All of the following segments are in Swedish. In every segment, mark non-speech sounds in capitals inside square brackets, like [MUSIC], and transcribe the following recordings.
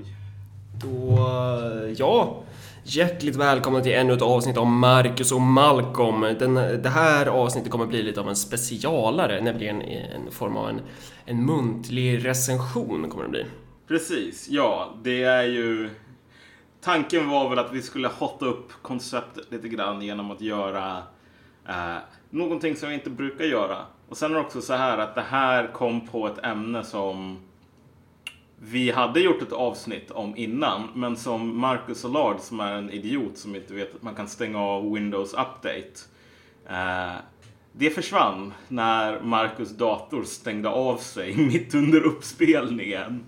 Oj. Då, eh, ja, hjärtligt välkomna till ännu ett avsnitt av Marcus och Malcolm. Den, det här avsnittet kommer bli lite av en specialare, nämligen en form av en, en muntlig recension kommer det bli. Precis, ja. Det är ju... Tanken var väl att vi skulle hotta upp konceptet lite grann genom att göra eh, någonting som vi inte brukar göra. Och sen är det också så här att det här kom på ett ämne som vi hade gjort ett avsnitt om innan, men som Marcus Allard, som är en idiot som inte vet att man kan stänga av Windows Update. Eh, det försvann när Marcus dator stängde av sig [LAUGHS] mitt under uppspelningen.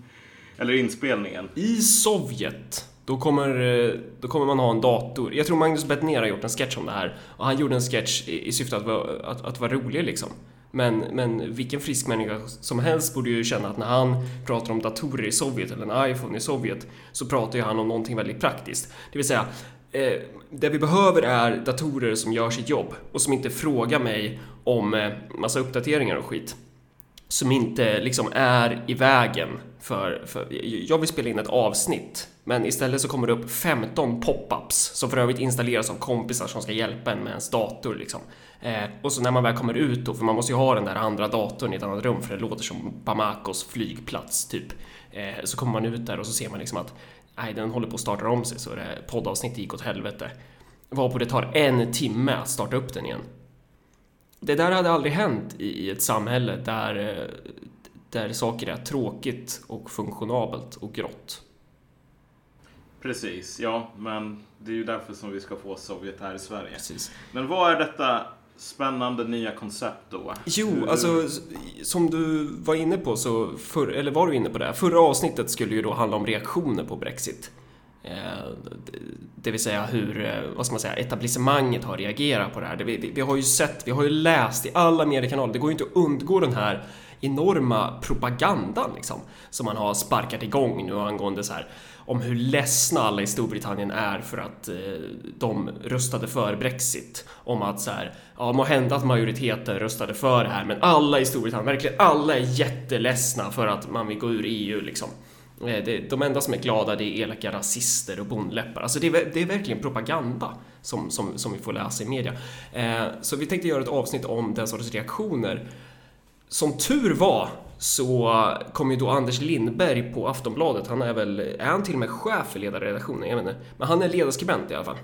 Eller inspelningen. I Sovjet, då kommer, eh, då kommer man ha en dator. Jag tror Magnus Bettner har gjort en sketch om det här. Och han gjorde en sketch i, i syfte att vara, att, att vara rolig liksom. Men, men vilken frisk människa som helst borde ju känna att när han pratar om datorer i Sovjet eller en iPhone i Sovjet så pratar ju han om någonting väldigt praktiskt. Det vill säga, eh, det vi behöver är datorer som gör sitt jobb och som inte frågar mig om eh, massa uppdateringar och skit. Som inte liksom är i vägen för, för... Jag vill spela in ett avsnitt, men istället så kommer det upp 15 pop-ups som för övrigt installeras av kompisar som ska hjälpa en med ens dator liksom. Eh, och så när man väl kommer ut då, för man måste ju ha den där andra datorn i ett annat rum för det låter som Bamakos flygplats typ. Eh, så kommer man ut där och så ser man liksom att nej, den håller på att starta om sig så det poddavsnittet gick åt helvete. Varpå det tar en timme att starta upp den igen. Det där hade aldrig hänt i ett samhälle där, eh, där saker är tråkigt och funktionabelt och grått. Precis, ja, men det är ju därför som vi ska få Sovjet här i Sverige. Precis. Men vad är detta spännande nya koncept då? Jo, Hur- alltså som du var inne på så, för, eller var du inne på det? Förra avsnittet skulle ju då handla om reaktioner på Brexit. Eh, det vill säga hur, eh, vad ska man säga, etablissemanget har reagerat på det här. Det, vi, vi har ju sett, vi har ju läst i alla mediekanaler, det går ju inte att undgå den här enorma propagandan liksom, som man har sparkat igång nu angående så här om hur ledsna alla i Storbritannien är för att eh, de röstade för Brexit. Om att så här, ja må hända att majoriteten röstade för det här men alla i Storbritannien, verkligen alla är jätteledsna för att man vill gå ur EU liksom. Eh, det, de enda som är glada det är elaka rasister och bondläppar. Alltså det är, det är verkligen propaganda som, som, som vi får läsa i media. Eh, så vi tänkte göra ett avsnitt om den sortens reaktioner. Som tur var så kom ju då Anders Lindberg på Aftonbladet. Han är väl, är han till och med chef för ledarredaktionen? Jag vet inte. Men han är ledarskribent i alla fall.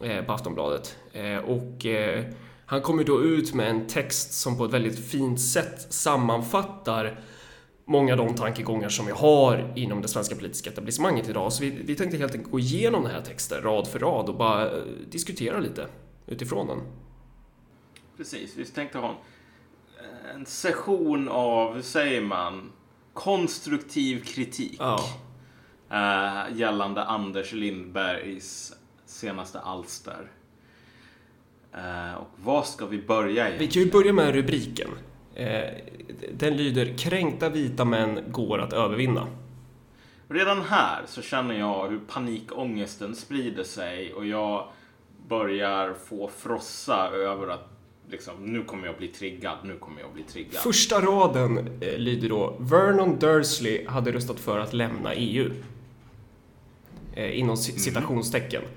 Eh, på Aftonbladet. Eh, och eh, han kommer då ut med en text som på ett väldigt fint sätt sammanfattar många av de tankegångar som vi har inom det svenska politiska etablissemanget idag. Så vi, vi tänkte helt enkelt gå igenom den här texten rad för rad och bara eh, diskutera lite utifrån den. Precis, vi tänkte ha en, en session av, hur säger man, konstruktiv kritik. Ja. eh, gällande Anders Lindbergs senaste alster. Eh, och var ska vi börja Vi egentligen? kan ju börja med rubriken. Eh, Den lyder “Kränkta vita män går att övervinna”. Redan här så känner jag hur panikångesten sprider sig och jag börjar få frossa över att liksom, nu kommer jag bli triggad, nu kommer jag bli triggad. Första raden eh, lyder då “Vernon Dursley hade röstat för att lämna EU”. Eh, Inom ci- citationstecken. Eh,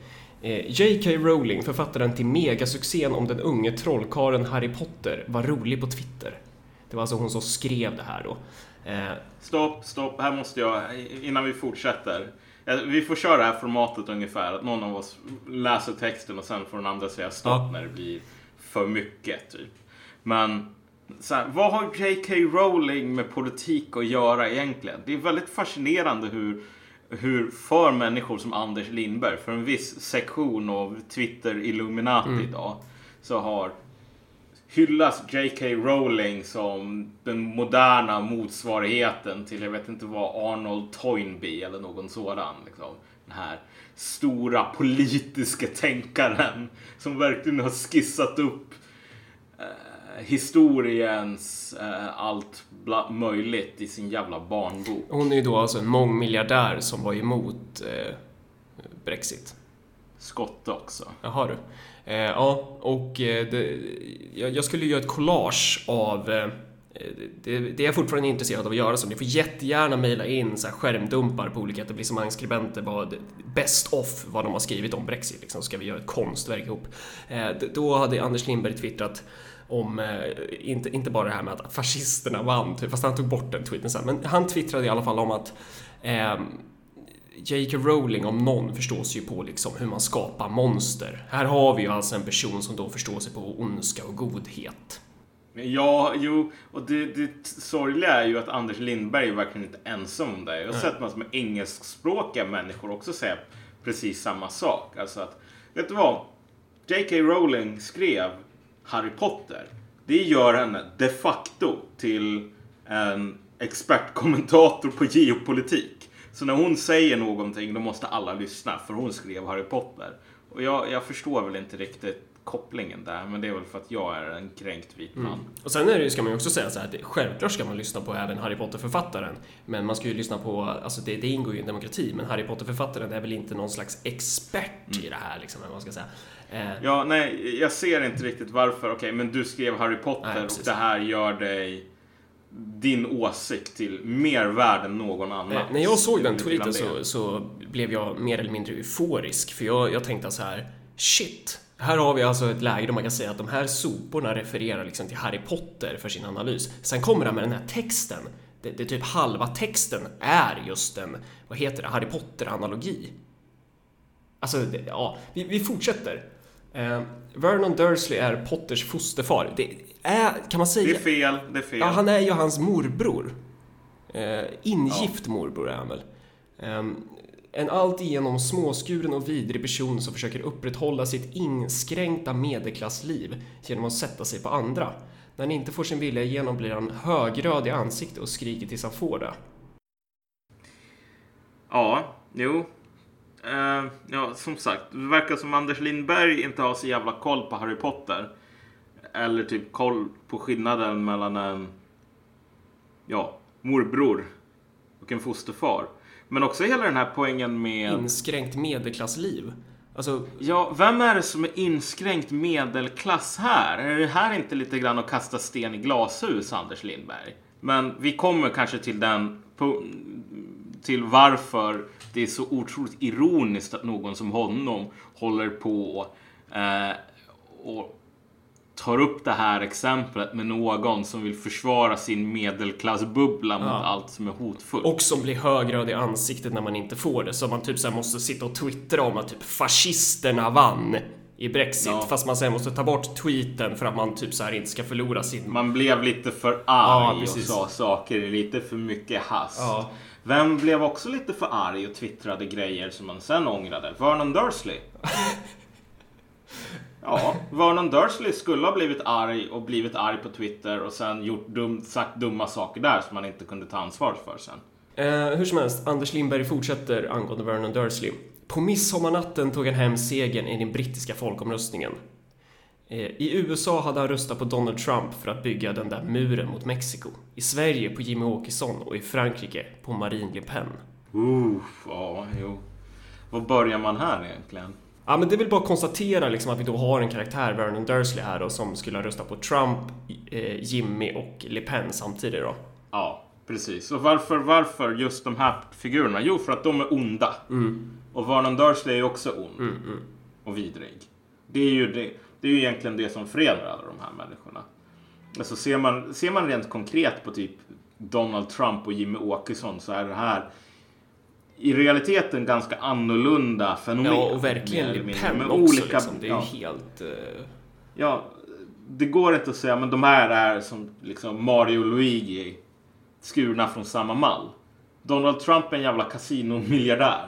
J.K. Rowling, författaren till megasuccén om den unge trollkaren Harry Potter, var rolig på Twitter. Det var alltså hon som skrev det här då. Eh, Stopp, stopp, här måste jag, innan vi fortsätter. Eh, Vi får köra det här formatet ungefär, att någon av oss läser texten och sen får den andra säga stopp Ja. när det blir för mycket. Typ. Men här, vad har J.K. Rowling med politik att göra egentligen? Det är väldigt fascinerande hur, hur för människor som Anders Lindberg, för en viss sektion av Twitter-Illuminati idag, så har hyllas J.K. Rowling som den moderna motsvarigheten till, jag vet inte vad, Arnold Toynbee eller någon sådan. Liksom. Den här stora politiska tänkaren som verkligen har skissat upp historiens eh, allt möjligt i sin jävla barnbok. hon är ju då alltså en mångmiljardär som var emot eh, Brexit. Skott också. Jaha du. Eh, ja, och eh, det, jag, jag skulle göra ett collage av eh, Eh, det, det är jag fortfarande intresserad av att göra så. Ni får jättegärna mejla in så här skärmdumpar på olika etablissemangsskribenter, vad best off vad de har skrivit om Brexit. Liksom, så ska vi göra ett konstverk ihop. Eh, då hade Anders Lindberg twittrat om, eh, inte, inte bara det här med att fascisterna vann, typ, fast han tog bort den tweeten sen, men han twittrade i alla fall om att eh, J.K. Rowling om någon förstås ju på liksom hur man skapar monster. Här har vi ju alltså en person som då förstår sig på ondska och godhet. Ja, jo, och det, det sorgliga är ju att Anders Lindberg är verkligen inte ensam om det. Jag har Nej. sett massor med engelskspråkiga människor också säga precis samma sak. Alltså att, vet du vad? J.K. Rowling skrev Harry Potter. Det gör henne de facto till en expertkommentator på geopolitik. Så när hon säger någonting då måste alla lyssna för hon skrev Harry Potter. Och jag, jag förstår väl inte riktigt kopplingen där, men det är väl för att jag är en kränkt vit man. Mm. Och sen är det, ska man ju också säga så här, att självklart ska man lyssna på även Harry Potter-författaren, men man ska ju lyssna på, alltså det, det ingår ju i en demokrati, men Harry Potter-författaren är väl inte någon slags expert mm. i det här, liksom, man ska säga. Eh. Ja, nej, jag ser inte riktigt varför. Okej, okay, men du skrev Harry Potter nej, och det här gör dig din åsikt till mer värd än någon annan. Eh, när jag såg den tweeten så, så, blev jag mer eller mindre euforisk, för jag, jag tänkte så här, shit, här har vi alltså ett läge där man kan säga att de här soporna refererar liksom till Harry Potter för sin analys. Sen kommer han med den här texten. Det, det typ halva texten är just en, vad heter det, Harry Potter-analogi. Alltså, det, ja, vi, vi fortsätter. Eh, Vernon Dursley är Potters fosterfar. Det är, kan man säga... Det är fel, det är fel. Ja, han är ju hans morbror. Eh, ingift ja. morbror är han väl. Eh, en alltigenom småskuren och vidrig person som försöker upprätthålla sitt inskränkta medelklassliv genom att sätta sig på andra. När han inte får sin vilja igenom blir han högröd i ansiktet och skriker tills han får det. Ja, jo. Uh, ja, som sagt, det verkar som Anders Lindberg inte har så jävla koll på Harry Potter. Eller typ koll på skillnaden mellan en ja, morbror och en fosterfar. Men också hela den här poängen med... Inskränkt medelklassliv. Alltså... Ja, vem är det som är inskränkt medelklass här? Är det här inte lite grann att kasta sten i glashus, Anders Lindberg? Men vi kommer kanske till den... Till varför det är så otroligt ironiskt att någon som honom håller på eh, och tar upp det här exemplet med någon som vill försvara sin medelklassbubbla mot ja. allt som är hotfullt. Och som blir högröd i ansiktet när man inte får det. Så man typ så måste sitta och twittra om att typ fascisterna vann i Brexit. Ja. Fast man sen måste ta bort tweeten för att man typ så här inte ska förlora sin... Man blev lite för arg ja, och sa saker i lite för mycket hast. Ja. Vem blev också lite för arg och twittrade grejer som man sen ångrade? Vernon Dursley. [LAUGHS] Ja, Vernon Dursley skulle ha blivit arg och blivit arg på Twitter och sen gjort dum, sagt dumma saker där som man inte kunde ta ansvar för sen. Eh, hur som helst, Anders Lindberg fortsätter angående Vernon Dursley. På midsommarnatten tog han hem segern i den brittiska folkomröstningen. Eh, I USA hade han röstat på Donald Trump för att bygga den där muren mot Mexiko. I Sverige på Jimmy Åkesson och i Frankrike på Marine Le Pen. Uff, ja, jo. Var börjar man här egentligen? Ja, men det är väl bara att konstatera liksom att vi då har en karaktär, Vernon Dursley här då, som skulle ha röstat på Trump, eh, Jimmy och Le Pen samtidigt då. Ja, precis. Och varför, varför just de här figurerna? Jo, för att de är onda. Mm. Och Vernon Dursley är också ond. Mm, mm. Och vidrig. Det är ju det, det är ju egentligen det som förenar alla de här människorna. Alltså ser man, ser man rent konkret på typ Donald Trump och Jimmy Åkesson så är det här i realiteten ganska annorlunda fenomen. Ja, och verkligen Le Pen också. Olika, liksom. Det är ja, helt... Uh... Ja, det går inte att säga men de här är som liksom Mario och Luigi skurna från samma mall. Donald Trump är en jävla kasinomiljardär.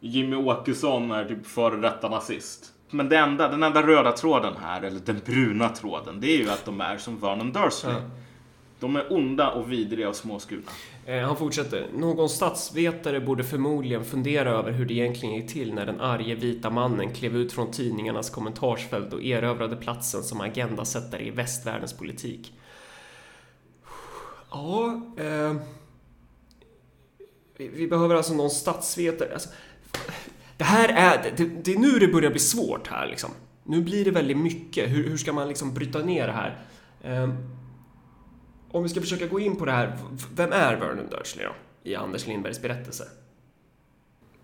Jimmy Åkesson är typ före detta nazist. Men det enda, den enda röda tråden här, eller den bruna tråden, det är ju att de är som Vernon Dursley. Ja. De är onda och vidriga och småskurna. Eh, han fortsätter. Någon statsvetare borde förmodligen fundera över hur det egentligen gick till när den arge vita mannen klev ut från tidningarnas kommentarsfält och erövrade platsen som agendasättare i västvärldens politik. Ja, eh, vi, vi, behöver alltså någon statsvetare. Alltså, det här är, det, det, är nu det börjar bli svårt här liksom. Nu blir det väldigt mycket. Hur, hur ska man liksom bryta ner det här? Eh, om vi ska försöka gå in på det här, vem är Vernon Dursley då? I Anders Lindbergs berättelse.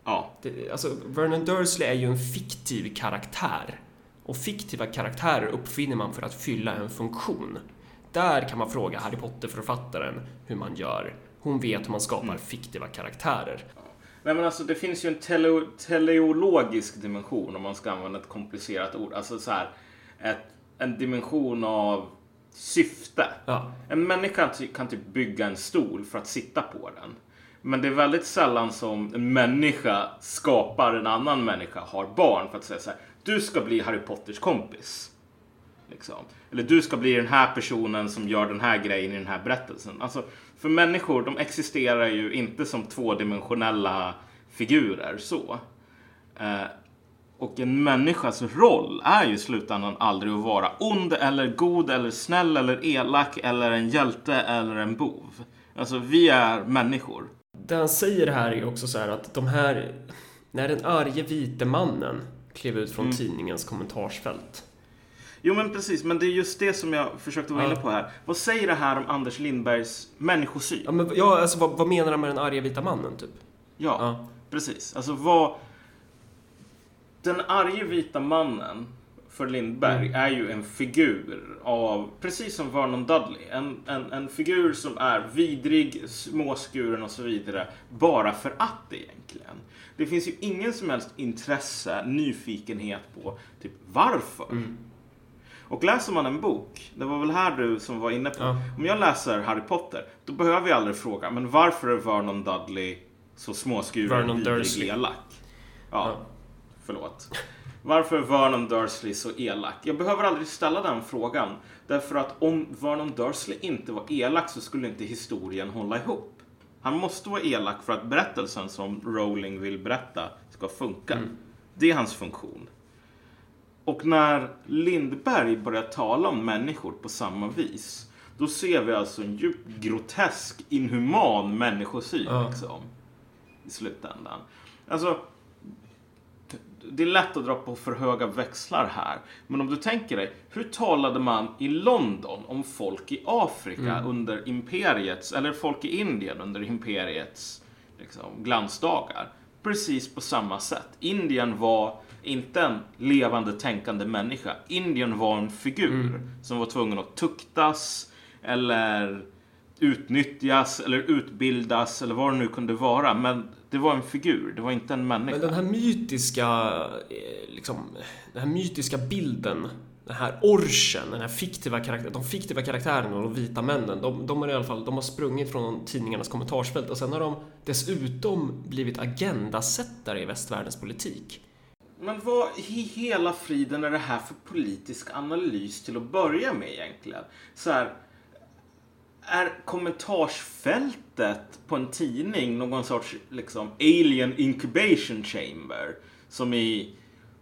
Ja. Det, alltså, Vernon Dursley är ju en fiktiv karaktär. Och fiktiva karaktärer uppfinner man för att fylla en funktion. Där kan man fråga Harry Potter-författaren hur man gör. Hon vet hur man skapar fiktiva karaktärer. Nej men alltså det finns ju en tele teleologisk dimension om man ska använda ett komplicerat ord. Alltså så här, ett, en dimension av syfte. Ja. En människa kan typ bygga en stol för att sitta på den. Men det är väldigt sällan som en människa skapar en annan människa, har barn för att säga så här. Du ska bli Harry Potters kompis. Liksom. Eller du ska bli den här personen som gör den här grejen i den här berättelsen. Alltså, för människor, de existerar ju inte som tvådimensionella figurer så. Och en människas roll är ju i slutändan aldrig att vara ond eller god eller snäll eller elak eller en hjälte eller en bov. Alltså, vi är människor. Det han säger här är också så här att de här... När den arge vite mannen klev ut från tidningens kommentarsfält. Jo men precis, men det är just det som jag försökte vara Ja. inne på här. Vad säger det här om Anders Lindbergs människosyn? Ja, men ja, alltså, vad, vad menar han med den arga vita mannen, typ? Ja, Ja. precis. Alltså vad... Den arge vita mannen för Lindberg är ju en figur av, precis som Vernon Dudley, en, en, en figur som är vidrig, småskuren och så vidare, bara för att egentligen. Det finns ju ingen som helst intresse, nyfikenhet på typ varför. Och läser man en bok, det var väl här du som var inne på, Ja. om jag läser Harry Potter, då behöver jag aldrig fråga, men varför är Vernon Dudley så småskuren, Vernon vidrig, elak? Ja, Ja. Förlåt. Varför är Vernon Dursley så elak? Jag behöver aldrig ställa den frågan. Därför att om Vernon Dursley inte var elak så skulle inte historien hålla ihop. Han måste vara elak för att berättelsen som Rowling vill berätta ska funka. Det är hans funktion. Och när Lindberg börjar tala om människor på samma vis, då ser vi alltså en djupt grotesk, inhuman människosyn Ja. liksom, i slutändan. Alltså, det är lätt att dra på för höga växlar här. Men om du tänker dig, hur talade man i London om folk i Afrika under imperiets, eller folk i Indien under imperiets liksom, glansdagar? Precis på samma sätt. Indien var inte en levande tänkande människa. Indien var en figur som var tvungen att tuktas eller utnyttjas eller utbildas eller vad det nu kunde vara. Men det var en figur, det var inte en människa. Men den här mytiska, eh, liksom, den här mytiska bilden, den här orchen, den här fiktiva karaktären, de fiktiva karaktärerna och de vita männen, de, de har i alla fall, de har sprungit från tidningarnas kommentarsfält och sen har de dessutom blivit agendasättare i västvärldens politik. Men vad i hela friden är det här för politisk analys till att börja med egentligen? Så här, är kommentarsfältet på en tidning någon sorts liksom alien incubation chamber? Som i,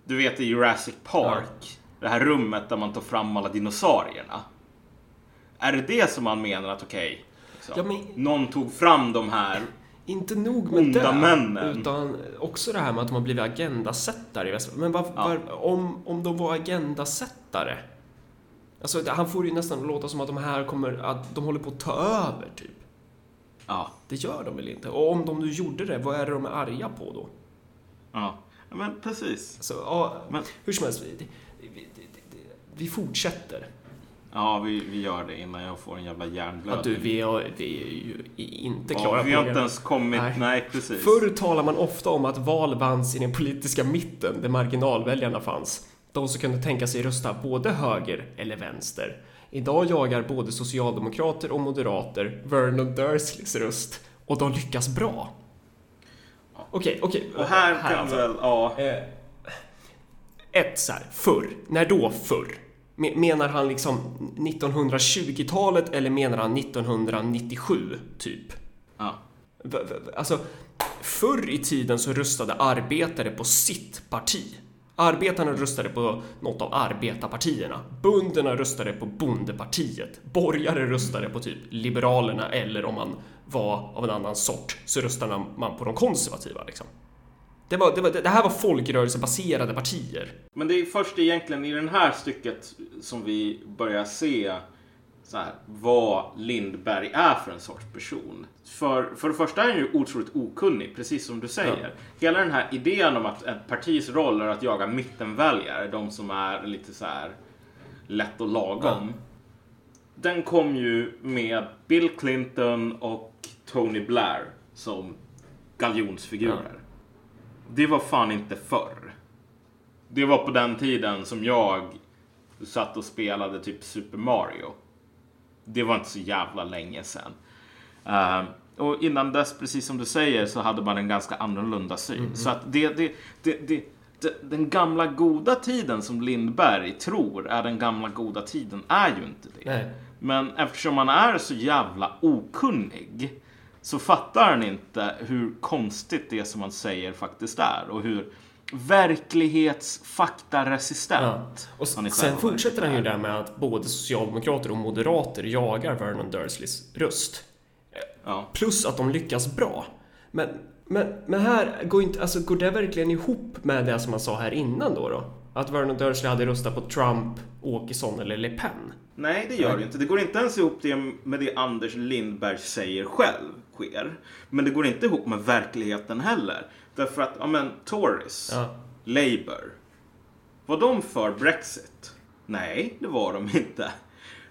du vet i Jurassic Park, det här rummet där man tar fram alla dinosaurierna. Är det det som man menar att okej, liksom, Ja, men- någon tog fram de här Inte nog med Onda det, männen. utan också det här med att de har blivit agendasättare i västvärlden. Men var, Ja. var, om, om de var agendasättare, alltså han får ju nästan låta som att de här kommer, att de håller på att ta över typ. Ja, Det gör de väl inte? Och om de nu gjorde det, vad är det de är arga på då? ja. Ja, Men precis. Alltså, ja, Men- hur som helst, vi, vi, vi, vi, fortsätter. Ja, vi, vi gör det innan jag får en jävla Ja, hjärnblödning. du, vi, är, vi är ju inte Ja, klara vi har inte ens kommit... Nej. Nej, precis. Förr talar man ofta om att val vanns i den politiska mitten, där marginalväljarna fanns. De som kunde tänka sig rösta både höger eller vänster. Idag jagar både socialdemokrater och moderater Vernon Dursleys röst och de lyckas bra. Okej, okej. Och här kan alltså. väl... Ja. Eh, ett så här, förr. När då förr? Me- Menar han liksom 1920-talet eller menar han 1997, typ? ja. Alltså, förr i tiden så röstade arbetare på sitt parti. Arbetarna röstade på något av arbetarpartierna. Bönderna röstade på bondepartiet. Borgare röstade på typ Liberalerna eller om man var av en annan sort så röstade man på de konservativa liksom. Det, var, det, var, det här var folkrörelsebaserade partier. Men det är först egentligen i det här stycket som vi börjar se så här, vad Lindberg är för en sorts person. För, för det första är han ju otroligt okunnig, precis som du säger. Ja. Hela den här idén om att ett partis roll är att jaga mittenväljare, de som är lite så här lätt och lagom. Den kom ju med Bill Clinton och Tony Blair som galjonsfigurer. Det var fan inte förr. Det var på den tiden som jag satt och spelade typ Super Mario. Det var inte så jävla länge sedan. Ehm, och innan dess, precis som du säger, så hade man en ganska annorlunda syn. Så att det, det, det, det, den gamla goda tiden som Lindberg tror är den gamla goda tiden är ju inte det. Nej. Men eftersom han är så jävla okunnig så fattar han inte hur konstigt det som han säger faktiskt är och hur verklighetsfaktaresistent Och han i sen själva fortsätter han ju är. där med att både socialdemokrater och moderater jagar Vernon Dursleys röst. Ja. Plus att de lyckas bra. Men, men, men här går inte, alltså går det verkligen ihop med det som man sa här innan då? då? Att Vernon Dursley hade röstat på Trump, Åkesson eller Le Pen? Nej, det gör det inte. Det går inte ens ihop det med det Anders Lindberg säger själv sker. Men det går inte ihop med verkligheten heller. Därför att, ja men, Tories, Ja. Labour, var de för Brexit? Nej, det var de inte.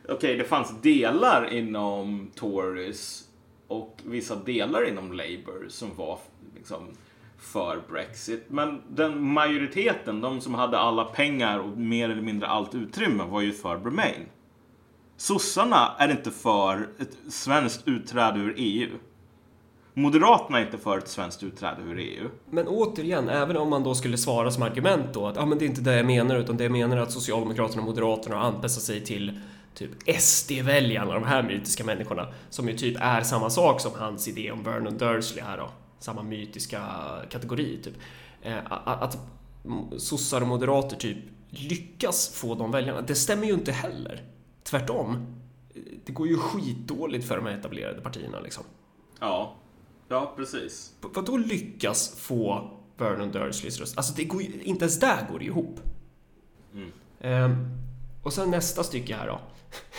Okej, det fanns delar inom Tories och vissa delar inom Labour som var liksom för Brexit. Men den majoriteten, de som hade alla pengar och mer eller mindre allt utrymme, var ju för Remain. Sossarna är inte för ett svenskt utträde ur EU. Moderaterna är inte för ett svenskt utträde ur EU. Men återigen, även om man då skulle svara som argument då att ah, men det är inte det jag menar utan det jag menar är att Socialdemokraterna och Moderaterna har anpassat sig till typ SD-väljarna, de här mytiska människorna, som ju typ är samma sak som hans idé om Vernon Dursley här då. Samma mytiska kategori typ. Eh, att sossar och moderater typ lyckas få de väljarna, det stämmer ju inte heller. Tvärtom. Det går ju skitdåligt för de här etablerade partierna liksom. Ja, ja precis. V- Vadå lyckas få Vernon Dursleys röst? Alltså det går ju, inte ens där går det ihop. Ehm, och sen nästa stycke här då.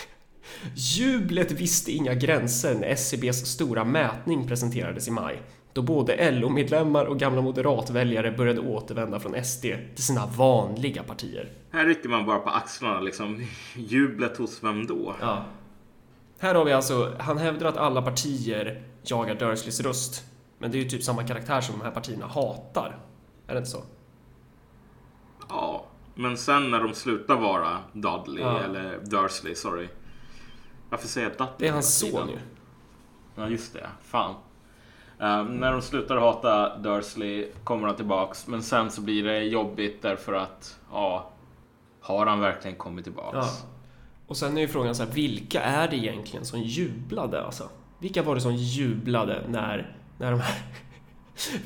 [LAUGHS] Jublet visste inga gränser när SCBs stora mätning presenterades i maj. Då både LO-medlemmar och gamla moderatväljare började återvända från SD till sina vanliga partier. Här rycker man bara på axlarna liksom. [LAUGHS] Jublet hos vem då? Ja. Här har vi alltså, han hävdar att alla partier jagar Dursleys röst. Men det är ju typ samma karaktär som de här partierna hatar. Är det inte så? Ja, men sen när de slutar vara Dudley Ja. eller Dursley, sorry. Varför säger jag Dudley? Det är hans son ju. Ja, just det. Fan. Ehm, när de slutar hata Dursley kommer han tillbaks, men sen så blir det jobbigt därför att, ja, har han verkligen kommit tillbaks? Ja. Och sen är ju frågan så här, vilka är det egentligen som jublade alltså? Vilka var det som jublade när, när de här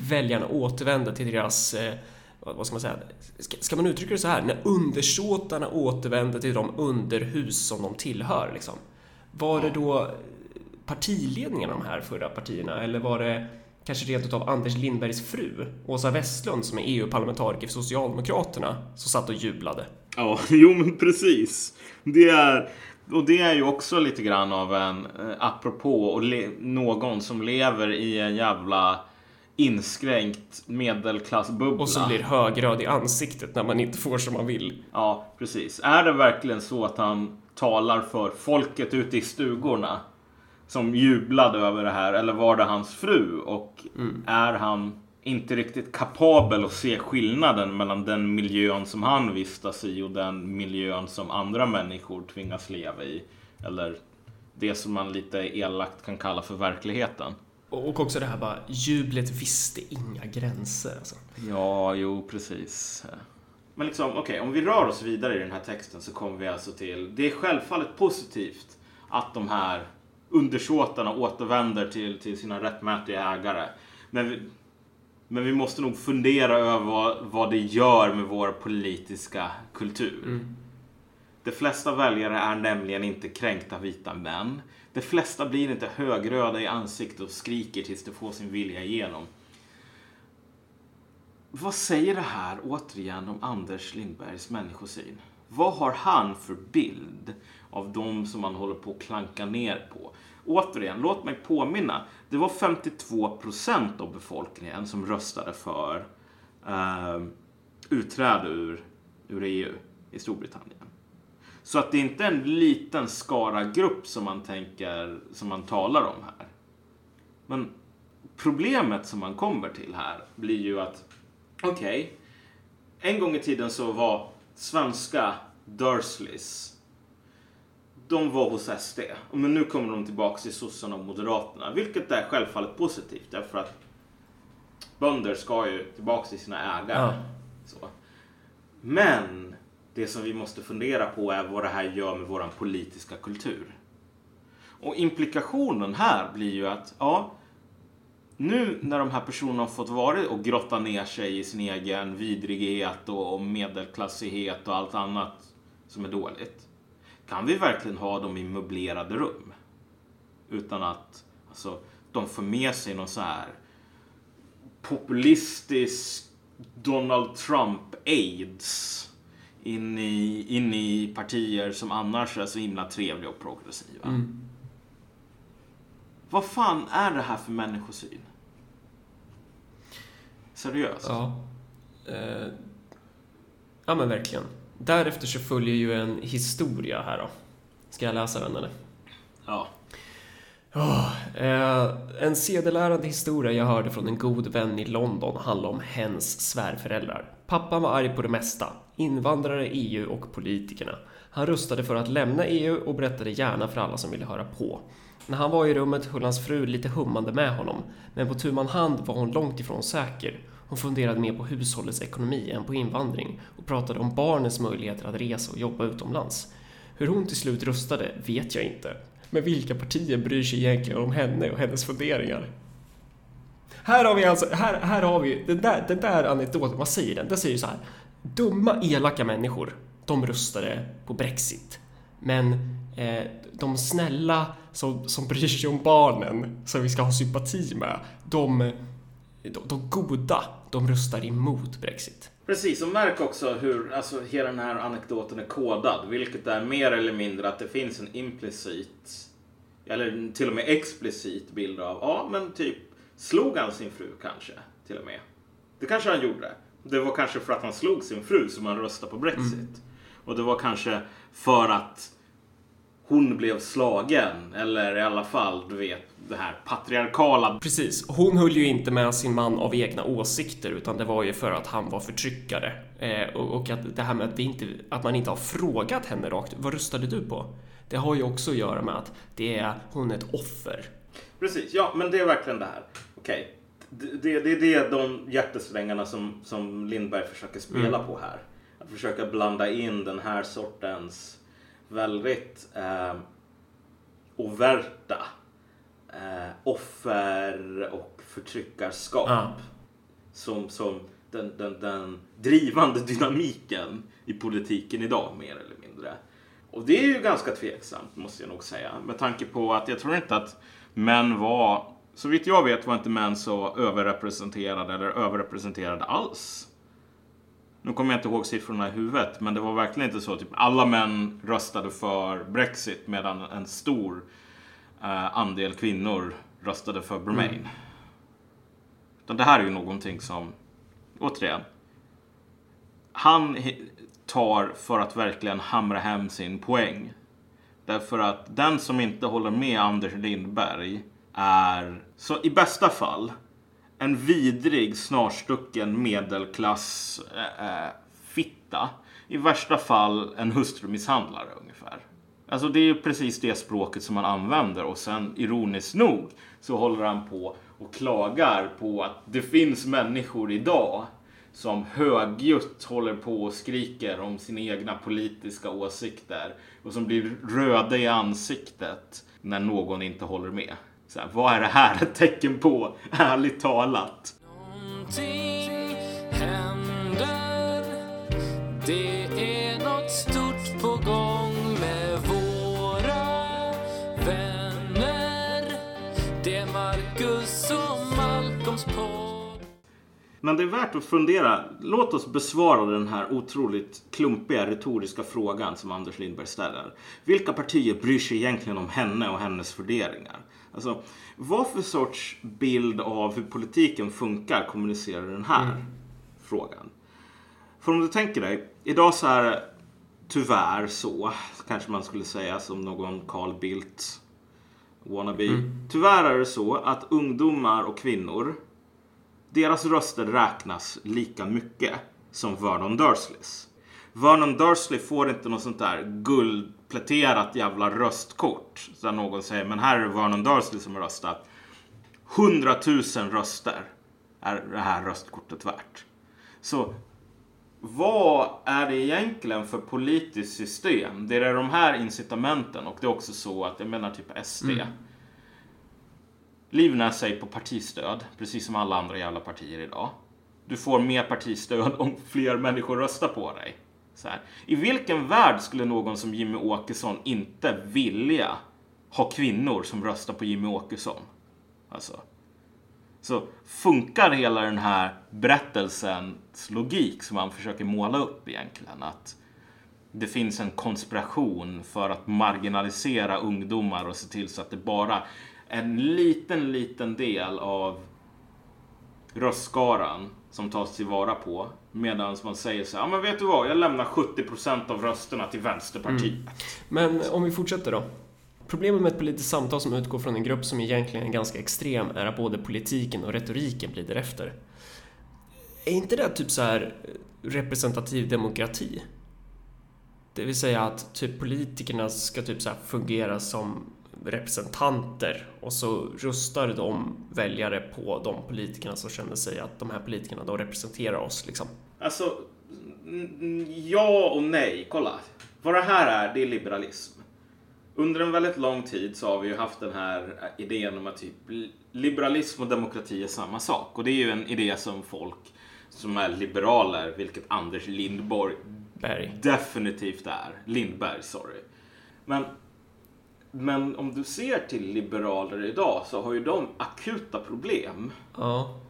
[LAUGHS] väljarna återvände till deras, eh, vad ska man säga, ska, ska man uttrycka det så här? När undersåtarna återvände till de underhus som de tillhör liksom. Var det då partiledningen de här förra partierna eller var det kanske rent utav Anders Lindbergs fru, Åsa Westlund, som är EU-parlamentariker för Socialdemokraterna, som satt och jublade? Ja, [LAUGHS] jo men precis. Det är, och det är ju också lite grann av en, eh, apropå, och någon som lever i en jävla inskränkt medelklassbubbla. Och som blir högröd i ansiktet när man inte får som man vill. Ja, precis. Är det verkligen så att han talar för folket ute i stugorna som jublade över det här? Eller var det hans fru? Och är han inte riktigt kapabel att se skillnaden mellan den miljön som han vistas i och den miljön som andra människor tvingas leva i? Eller det som man lite elakt kan kalla för verkligheten. Och också det här bara, jublet visste inga gränser. Alltså. Ja, jo, precis. Men liksom, okej, om vi rör oss vidare i den här texten så kommer vi alltså till, det är självfallet positivt att de här undersåtarna återvänder till, till sina rättmätiga ägare. Men men vi måste nog fundera över vad, vad det gör med vår politiska kultur. De flesta väljare är nämligen inte kränkta vita män. De flesta blir inte högröda i ansiktet och skriker tills de får sin vilja igenom. Vad säger det här återigen om Anders Lindbergs människosyn? vad har han för bild av de som man håller på att klanka ner på? Återigen, låt mig påminna. Det var 52 procent av befolkningen som röstade för eh, utträde ur, ur EU i Storbritannien. Så att det inte en liten skara grupp som man tänker, som man talar om här. Men problemet som man kommer till här blir ju att, okej, okay, en gång i tiden så var svenska Dursleys, de var hos SD. Men nu kommer de tillbaka till sossarna och moderaterna, vilket är självfallet positivt därför att bönder ska ju tillbaka till sina ägare. Ja. Så. Men det som vi måste fundera på är vad det här gör med vår politiska kultur. Och implikationen här blir ju att, ja, nu när de här personerna har fått vara och grotta ner sig i sin egen vidrighet och medelklassighet och allt annat som är dåligt. Kan vi verkligen ha dem i möblerade rum? Utan att alltså, de får med sig någon så här populistisk Donald Trump-aids in i, in i partier som annars är så himla trevliga och progressiva. Mm. Vad fan är det här för människosyn? Seriöst? Ja. Eh, ja men verkligen. Därefter så följer ju en historia här då. Ska jag läsa den eller? Ja. Oh, eh, en sedelärande historia jag hörde från en god vän i London handlar om hens svärföräldrar. Pappan var arg på det mesta. Invandrare, EU och politikerna. Han röstade för att lämna EU och berättade gärna för alla som ville höra på. När han var i rummet höll hans fru lite hummande med honom, men på tu man hand var hon långt ifrån säker. Hon funderade mer på hushållets ekonomi än på invandring och pratade om barnens möjligheter att resa och jobba utomlands. Hur hon till slut röstade vet jag inte, men vilka partier bryr sig egentligen om henne och hennes funderingar? Här har vi alltså, här, här har vi den där, den där anekdoten, vad säger den? Den säger så här. Dumma, elaka människor, de röstade på Brexit. Men eh, de snälla som, som bryr sig om barnen, som vi ska ha sympati med, de, de, de goda, de röstar emot Brexit. Precis, och märk också hur alltså, hela den här anekdoten är kodad, vilket är mer eller mindre att det finns en implicit, eller till och med explicit bild av, ja men typ, slog han sin fru kanske, till och med? Det kanske han gjorde. Det var kanske för att han slog sin fru som han röstade på Brexit. Mm. Och det var kanske för att hon blev slagen. Eller i alla fall, du vet, det här patriarkala. Precis. Hon höll ju inte med sin man av egna åsikter utan det var ju för att han var förtryckare. Eh, och, och, att det här med att, inte, att man inte har frågat henne rakt, vad röstade du på? Det har ju också att göra med att det är, hon är ett offer. Precis, ja men det är verkligen det här. Okej, okay. det, det, det är de hjärtesträngarna som, som Lindberg försöker spela mm. på här. Att försöka blanda in den här sortens väldigt eh, overta eh, offer och förtryckarskap. Ja. Som, som den, den, den drivande dynamiken i politiken idag mer eller mindre. Och det är ju ganska tveksamt måste jag nog säga. Med tanke på att jag tror inte att män var, så vitt jag vet var inte män så överrepresenterade eller överrepresenterade alls nu kommer jag inte ihåg siffrorna i huvudet, men det var verkligen inte så. Typ, alla män röstade för Brexit medan en stor eh, andel kvinnor röstade för Bremain. Mm. Utan det här är ju någonting som, återigen, han tar för att verkligen hamra hem sin poäng. Därför att den som inte håller med Anders Lindberg är, så i bästa fall, en vidrig, snarstucken medelklass äh, fitta. I värsta fall en hustrumisshandlare ungefär. Alltså det är precis det språket som man använder och sen ironiskt nog så håller han på och klagar på att det finns människor idag som högljutt håller på och skriker om sina egna politiska åsikter och som blir röda i ansiktet när någon inte håller med. Så här, vad är det här ett tecken på, ärligt talat? Någonting händer. Det är Men det är värt att fundera. Låt oss besvara den här otroligt klumpiga retoriska frågan som Anders Lindberg ställer. Vilka partier bryr sig egentligen om henne och hennes värderingar? Alltså, vad för sorts bild av hur politiken funkar kommunicerar den här mm. frågan? För om du tänker dig, idag så är det tyvärr så, kanske man skulle säga som någon Carl Bildt wannabe. Mm. Tyvärr är det så att ungdomar och kvinnor, deras röster räknas lika mycket som Vernon Dursleys. Vernon Dursley får inte något sånt där guldpläterat jävla röstkort. Där någon säger, men här är det Vernon Dursley som har röstat. 100 000 röster är det här röstkortet värt. Så vad är det egentligen för politiskt system? Det är de här incitamenten och det är också så att, jag menar typ SD. Mm. Livnär sig på partistöd, precis som alla andra jävla partier idag. Du får mer partistöd om fler människor röstar på dig. Så här. I vilken värld skulle någon som Jimmy Åkesson inte vilja ha kvinnor som röstar på Jimmy Åkesson? Alltså, så funkar hela den här berättelsens logik som man försöker måla upp egentligen. Att det finns en konspiration för att marginalisera ungdomar och se till så att det bara en liten, liten del av röstskaran som tas tillvara på. Medan man säger så här, ja men vet du vad, jag lämnar 70% av rösterna till Vänsterpartiet. Mm. Men om vi fortsätter då. Problemet med ett politiskt samtal som utgår från en grupp som egentligen är ganska extrem är att både politiken och retoriken blir därefter. Är inte det typ så här eh, representativ demokrati? Det vill säga att typ politikerna ska typ så fungera som representanter och så röstar de väljare på de politikerna som känner sig att de här politikerna då representerar oss liksom. Alltså, ja och nej. Kolla. Vad det här är, det är liberalism under en väldigt lång tid så har vi ju haft den här idén om att typ liberalism och demokrati är samma sak. Och det är ju en idé som folk som är liberaler, vilket Anders Lindborg Berg. definitivt är. Lindberg, sorry. Men, men om du ser till liberaler idag så har ju de akuta problem. Ja.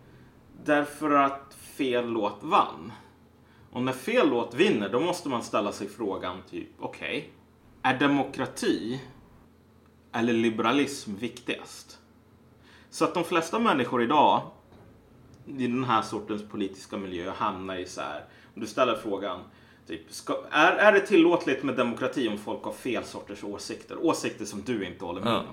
Därför att fel låt vann. Och när fel låt vinner, då måste man ställa sig frågan typ, okej, okay, är demokrati eller liberalism viktigast? Så att de flesta människor idag i den här sortens politiska miljö hamnar i så här, om du ställer frågan Typ, ska, är, är det tillåtligt med demokrati om folk har fel sorters åsikter? Åsikter som du inte håller med ja. om.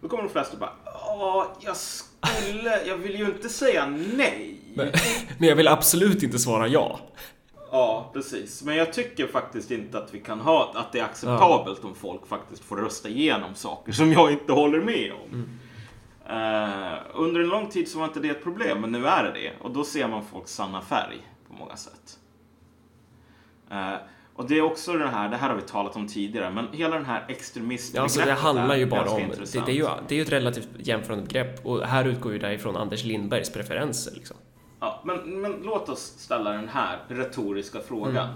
Då kommer de flesta bara, ja, jag skulle, [LAUGHS] jag vill ju inte säga nej. Men, [LAUGHS] men jag vill absolut inte svara ja. Ja, precis. Men jag tycker faktiskt inte att vi kan ha att det är acceptabelt ja. om folk faktiskt får rösta igenom saker som jag inte håller med om. Mm. Uh, under en lång tid så var inte det ett problem, men nu är det det. Och då ser man folks sanna färg på många sätt. Uh, och det är också det här, det här har vi talat om tidigare, men hela den här extremistbegreppet. Ja, alltså det handlar ju bara om, det, det, är ju, det är ju ett relativt jämförande begrepp och här utgår ju därifrån Anders Lindbergs preferenser. Liksom. Ja, men, men låt oss ställa den här retoriska frågan. Mm.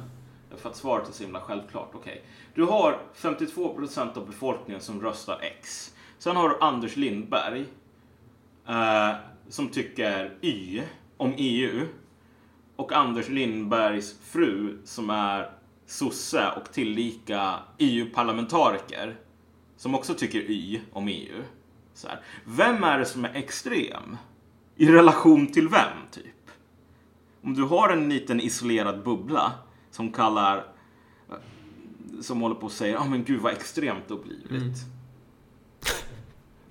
För att svaret är så himla självklart. Okay. Du har 52% av befolkningen som röstar X. Sen har du Anders Lindberg eh, som tycker Y om EU. Och Anders Lindbergs fru som är sosse och tillika EU-parlamentariker som också tycker Y om EU. Så här. Vem är det som är extrem? I relation till vem, typ? Om du har en liten isolerad bubbla som kallar som håller på och säger, ja ah, men gud vad extremt det har blivit. Mm.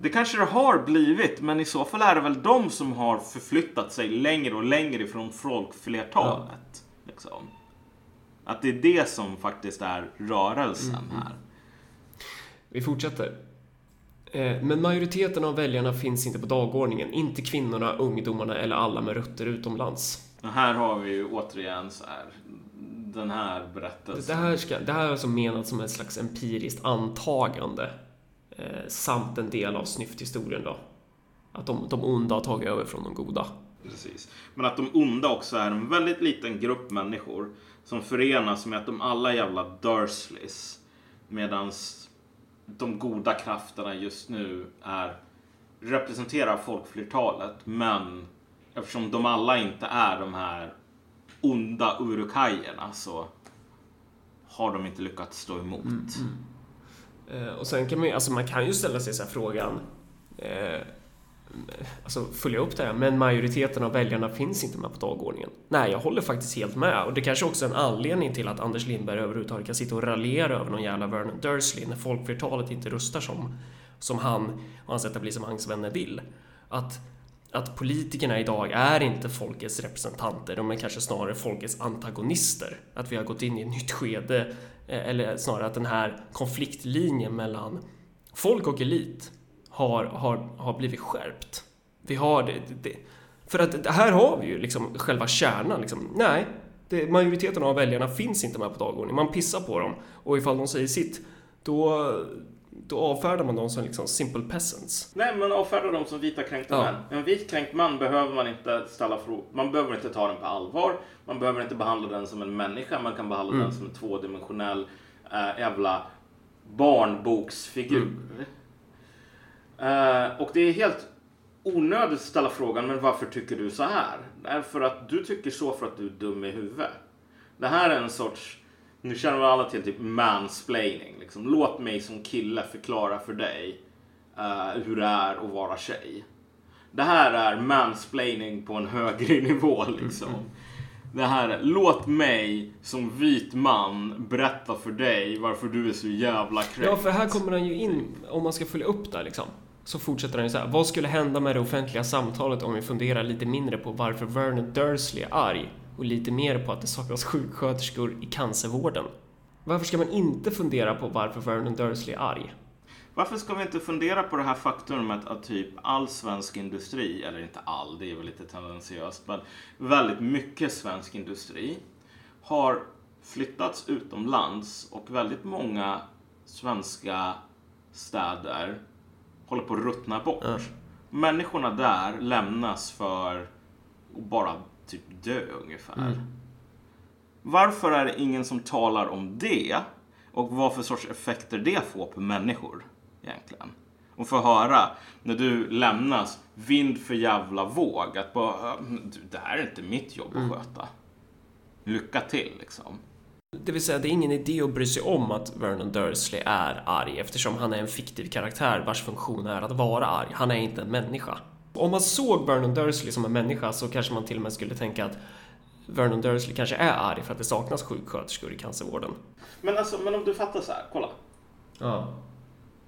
Det kanske det har blivit, men i så fall är det väl de som har förflyttat sig längre och längre ifrån folkflertalet. Ja. Liksom. Att det är det som faktiskt är rörelsen mm. här. Vi fortsätter. Eh, men majoriteten av väljarna finns inte på dagordningen. Inte kvinnorna, ungdomarna eller alla med rötter utomlands. Här har vi ju återigen så här, den här berättelsen. Det här, ska, det här är alltså menat som ett slags empiriskt antagande eh, samt en del av snyfthistorien då. Att de, de onda har tagit över från de goda. Precis. Men att de onda också är en väldigt liten grupp människor som förenas med att de alla jävla Dursleys medans de goda krafterna just nu är representerar folkflertalet men eftersom de alla inte är de här onda urukajerna så har de inte lyckats stå emot. Eh, Eh, och sen kan man ju, alltså man kan ju ställa sig så här frågan, eh, alltså följa upp det här, men majoriteten av väljarna finns inte med på dagordningen. Nej, jag håller faktiskt helt med och det kanske också är en anledning till att Anders Lindberg överhuvudtaget kan sitta och raljera över någon jävla Vernon Dursley när folkflertalet inte röstar som, som han och hans etablissemangsvänner vill. Att att politikerna idag är inte folkets representanter, de är kanske snarare folkets antagonister. Att vi har gått in i ett nytt skede, Eh, eller snarare att den här konfliktlinjen mellan folk och elit har, har, har blivit skärpt. Vi har det, det, för att här har vi ju liksom själva kärnan. Liksom. Nej, det, majoriteten av väljarna finns inte med på dagordningen. Man pissar på dem och ifall de säger sitt, då, då avfärdar man dem som liksom simple peasants. Nej, man avfärdar dem som vita kränkta Ja. män. En vit kränkt man behöver man inte ställa frågor. Man behöver inte ta den på allvar. Man behöver inte behandla den som en människa. Man kan behandla den som en tvådimensionell äh, jävla barnboksfigur. Eh, och det är helt onödigt att ställa frågan, men varför tycker du så här? Det är för att du tycker så för att du är dum i huvudet. Det här är en sorts, nu känner vi alla till typ mansplaining. Liksom. Låt mig som kille förklara för dig eh, hur det är att vara tjej. Det här är mansplaining på en högre [LAUGHS] nivå liksom. Det här är, låt mig som vit man berätta för dig varför du är så jävla kränkt. Ja, för här kommer han ju in, om man ska följa upp där liksom. Så fortsätter han ju så här. Vad skulle hända med det offentliga samtalet om vi funderar lite mindre på varför Vernon Dursley är arg och lite mer på att det saknas sjuksköterskor i cancervården? Varför ska man inte fundera på varför Vernon Dursley är arg? Varför ska vi inte fundera på det här faktumet att typ all svensk industri, eller inte all, det är väl lite tendensiöst, men väldigt mycket svensk industri har flyttats utomlands och väldigt många svenska städer håller på att ruttna bort. Ja. Människorna där lämnas för att bara typ dö ungefär. Varför är det ingen som talar om det? Och vad för sorts effekter det får på människor egentligen? Och få höra när du lämnas vind för jävla våg att bara, "Äh, du, det här är inte mitt jobb att sköta. Lycka till liksom. Det vill säga, det är ingen idé att bry sig om att Vernon Dursley är arg eftersom han är en fiktiv karaktär vars funktion är att vara arg. Han är inte en människa. Om man såg Vernon Dursley som en människa så kanske man till och med skulle tänka att Vernon Dursley kanske är arg för att det saknas sjuksköterskor i cancervården. Men alltså, men om du fattar så här, kolla. Ja.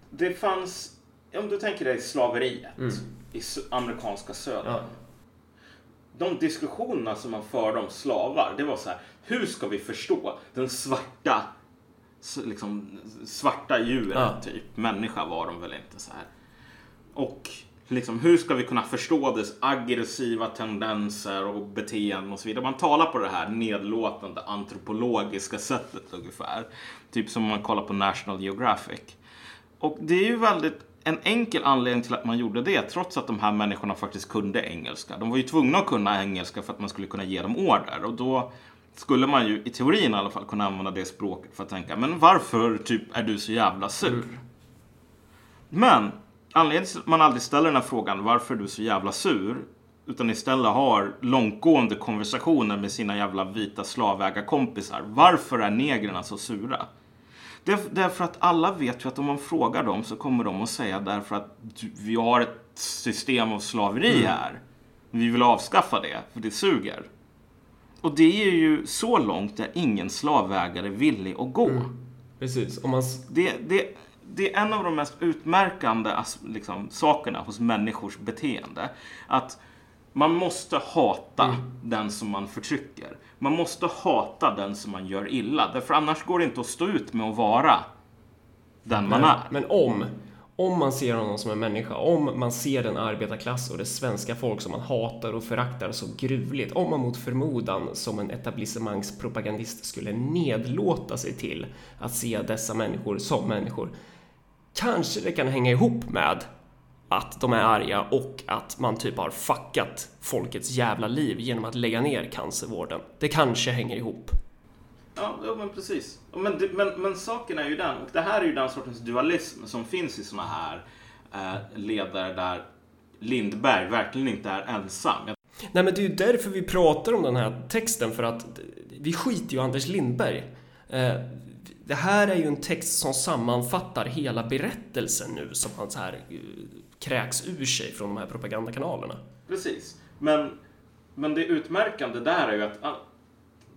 Det fanns, om du tänker dig slaveriet i s- amerikanska södern. Ja. De diskussionerna som man förde om slavar, det var så här, hur ska vi förstå den svarta, liksom, svarta djuret, Ja. typ. Människa var de väl inte så här. Och liksom, hur ska vi kunna förstå dess aggressiva tendenser och beteenden och så vidare. Man talar på det här nedlåtande antropologiska sättet ungefär. Typ som om man kollar på National Geographic. Och det är ju väldigt en enkel anledning till att man gjorde det, trots att de här människorna faktiskt kunde engelska. De var ju tvungna att kunna engelska för att man skulle kunna ge dem order. Och då skulle man ju i teorin i alla fall kunna använda det språket för att tänka, men varför typ är du så jävla sur? Men anledningen till att man aldrig ställer den här frågan, varför är du så jävla sur? Utan istället har långtgående konversationer med sina jävla vita slavägarkompisar. Varför är negrerna så sura? Det är därför att alla vet ju att om man frågar dem så kommer de att säga därför att vi har ett system av slaveri här. Vi vill avskaffa det, för det suger. Och det är ju så långt där ingen slavägare är villig att gå. Precis. Om man... Det, det, det är en av de mest utmärkande liksom, sakerna hos människors beteende. Att man måste hata den som man förtrycker. Man måste hata den som man gör illa. Därför annars går det inte att stå ut med att vara den man är. Men om, om man ser honom som en människa, om man ser den arbetarklass och det svenska folk som man hatar och föraktar så gruvligt, om man mot förmodan som en etablissemangspropagandist skulle nedlåta sig till att se dessa människor som människor, kanske det kan hänga ihop med att de är arga och att man typ har fuckat folkets jävla liv genom att lägga ner cancervården. Det kanske hänger ihop. Ja, ja men precis. Men, men, men saken är ju den, och det här är ju den sortens dualism som finns i såna här eh, ledare där Lindberg verkligen inte är ensam. Nej men det är ju därför vi pratar om den här texten för att vi skiter ju i Anders Lindberg. Eh, det här är ju en text som sammanfattar hela berättelsen nu som han så här eh, kräks ur sig från de här propagandakanalerna. Precis. Men, men det utmärkande där är ju att ah,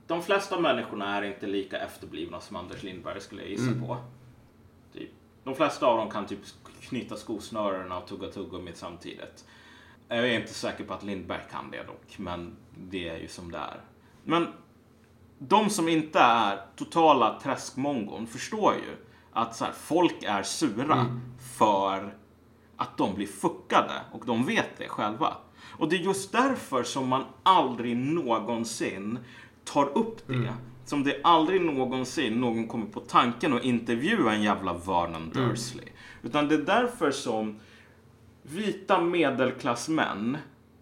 de flesta människorna är inte lika efterblivna som Anders Lindberg skulle jag gissa på. Typ. De flesta av dem kan typ knyta skosnörena och tugga tuggummi samtidigt. Jag är inte säker på att Lindberg kan det dock, men det är ju som det är. Men de som inte är totala träskmongon förstår ju att så här, folk är sura för att de blir fuckade och de vet det själva. Och det är just därför som man aldrig någonsin tar upp det. Som det aldrig någonsin någon kommer på tanken att intervjua en jävla Vernon Dursley. Utan det är därför som vita medelklassmän,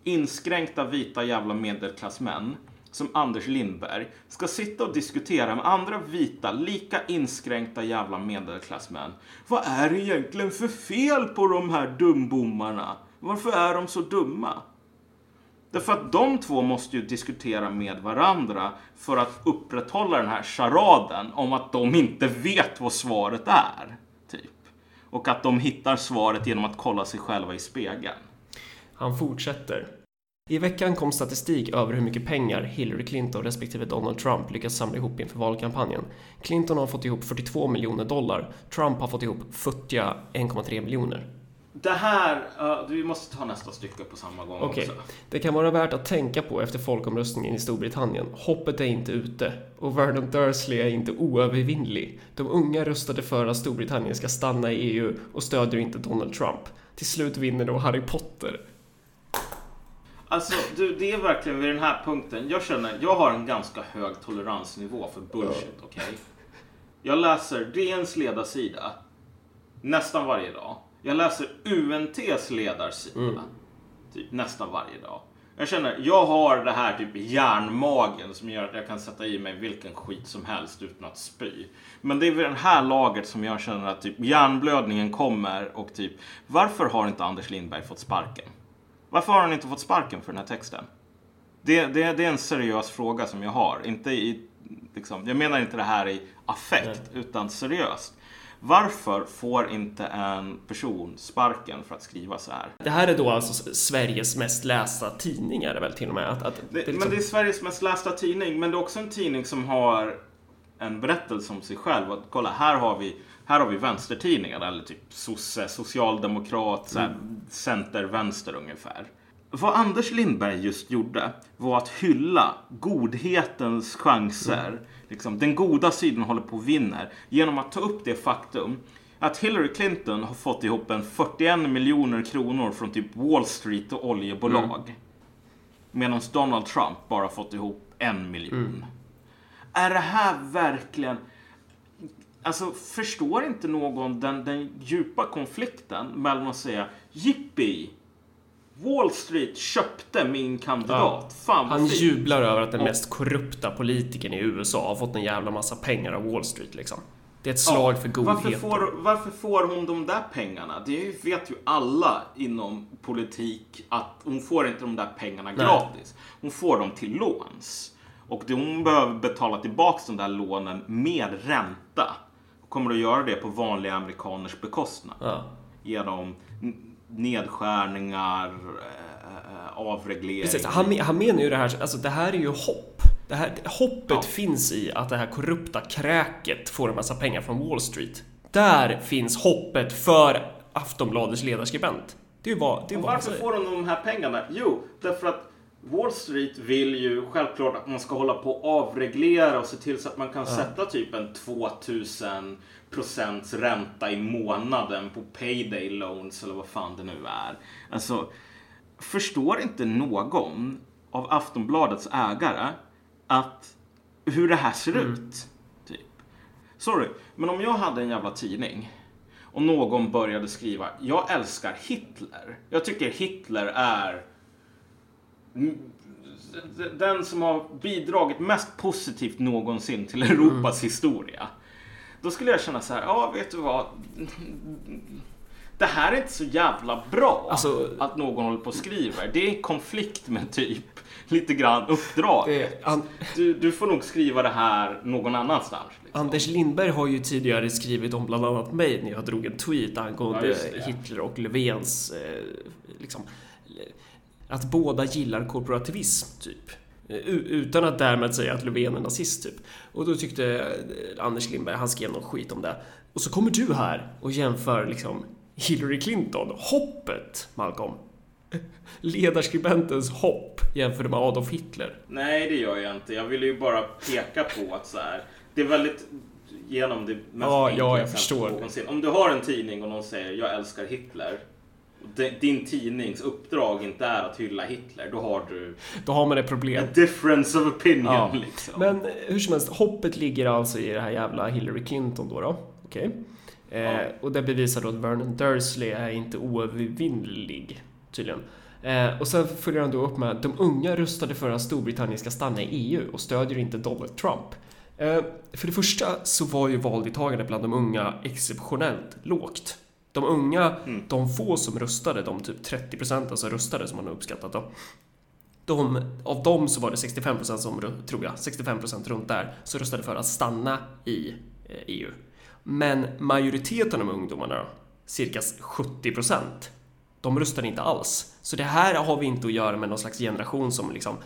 inskränkta vita jävla medelklassmän, som Anders Lindberg, ska sitta och diskutera med andra vita, lika inskränkta jävla medelklassmän. Vad är det egentligen för fel på de här dumbommarna? Varför är de så dumma? Därför att de två måste ju diskutera med varandra för att upprätthålla den här charaden om att de inte vet vad svaret är. Typ. Och att de hittar svaret genom att kolla sig själva i spegeln. Han fortsätter. I veckan kom statistik över hur mycket pengar Hillary Clinton respektive Donald Trump lyckats samla ihop inför valkampanjen. Clinton har fått ihop 42 miljoner dollar, Trump har fått ihop futtiga 1,3 miljoner. Det här, uh, vi måste ta nästa stycke på samma gång Okej, också. det kan vara värt att tänka på efter folkomröstningen i Storbritannien. Hoppet är inte ute och Vernon Dursley är inte oövervinnlig. De unga röstade för att Storbritannien ska stanna i EU och stödjer inte Donald Trump. Till slut vinner då Harry Potter. Alltså, du, det är verkligen vid den här punkten. Jag känner, jag har en ganska hög toleransnivå för bullshit, okej? Jag läser DNs ledarsida nästan varje dag. Jag läser UNTs ledarsida typ nästan varje dag. Jag känner, jag har det här typ järnmagen som gör att jag kan sätta i mig vilken skit som helst utan att spy. Men det är vid den här laget som jag känner att typ hjärnblödningen kommer och typ varför har inte Anders Lindberg fått sparken? Varför har han inte fått sparken för den här texten? Det, det, det är en seriös fråga som jag har. Inte i, liksom, jag menar inte det här i affekt, utan seriöst. Varför får inte en person sparken för att skriva så här? Det här är då alltså Sveriges mest lästa tidning är det väl till och med? Att, att Det, liksom- Men det är Sveriges mest lästa tidning, men det är också en tidning som har en berättelse om sig själv. Att kolla, här har vi, här har vi vänstertidningar, eller typ sosse, socialdemokrat, så här, center, vänster ungefär. Vad Anders Lindberg just gjorde var att hylla godhetens chanser. Liksom, den goda sidan håller på att vinna genom att ta upp det faktum att Hillary Clinton har fått ihop en 41 miljoner kronor från typ Wall Street och oljebolag. Medan Donald Trump bara fått ihop en miljon. Är det här verkligen... Alltså, förstår inte någon den, den djupa konflikten mellan att säga Jippi! Wall Street köpte min kandidat. Fan vad Han fint." jublar över att den mest korrupta politikern i USA har fått en jävla massa pengar av Wall Street liksom. Det är ett slag för varför godheten. får, varför får hon de där pengarna? Det vet ju alla inom politik att hon får inte de där pengarna gratis. Hon får dem till låns. Och hon behöver betala tillbaka de där lånen med ränta. Och kommer att göra det på vanliga amerikaners bekostnad. Ja. Genom nedskärningar, eh, eh, avregleringar. Precis, han, han menar ju det här, alltså det här är ju hopp. Det här, hoppet Ja. finns i att det här korrupta kräket får en massa pengar från Wall Street. Där finns hoppet för Aftonbladets ledarskribent. Det är ju vad, det är varför får de de här pengarna? Jo, därför att Wall Street vill ju självklart att man ska hålla på och avreglera och se till så att man kan sätta typ en 2000 procents ränta i månaden på payday loans eller vad fan det nu är. Alltså, förstår inte någon av Aftonbladets ägare att hur det här ser ut? Typ. Sorry, men om jag hade en jävla tidning och någon började skriva Jag älskar Hitler. Jag tycker Hitler är den som har bidragit mest positivt någonsin till Europas historia. Då skulle jag känna så här, ja vet du vad? det här är inte så jävla bra Alltså- att någon håller på och skriver. Det är konflikt med typ lite grann uppdrag. Det, an, Du, du får nog skriva det här någon annanstans. Liksom. Anders Lindberg har ju tidigare skrivit om bland annat mig när jag drog en tweet angående Ja. Hitler och Löfvens eh, liksom, att båda gillar korporativism, typ. Utan att därmed säga att Löfven är nazist, typ. Och då tyckte eh, Anders Lindberg, han skrev någon skit om det. Och så kommer du här och jämför liksom Hillary Clinton, hoppet, Malcolm. Ledarskribentens hopp jämfört med Adolf Hitler. Nej, det gör jag inte. Jag ville ju bara peka på att så här, det är väldigt genom det mest Ja, enkla ja, jag förstår. någonsin. Om du har en tidning och någon säger jag älskar Hitler. Din tidnings uppdrag inte är att hylla Hitler. Då har du Då har man ett problem. a difference of opinion. Ja. Liksom. Men eh, hur som helst, hoppet ligger alltså i det här jävla Hillary Clinton då. då. Okej. Eh, Ja. Och det bevisar då att Vernon Dursley är inte oövervinnlig, tydligen. Eh, och sen följer han då upp med att de unga röstade för att Storbritannien ska stanna i EU och stödjer inte Donald Trump. Eh, för det första så var ju valdeltagandet bland de unga exceptionellt lågt. De unga, Mm. de få som röstade, de typ 30 procenten som röstade som man har uppskattat då. De, av dem så var det 65 procent som, tror jag, 65 procent runt där, som röstade för att stanna i eh, EU. Men majoriteten av ungdomarna då, cirka 70 procent, de röstade inte alls. Så det här har vi inte att göra med någon slags generation som liksom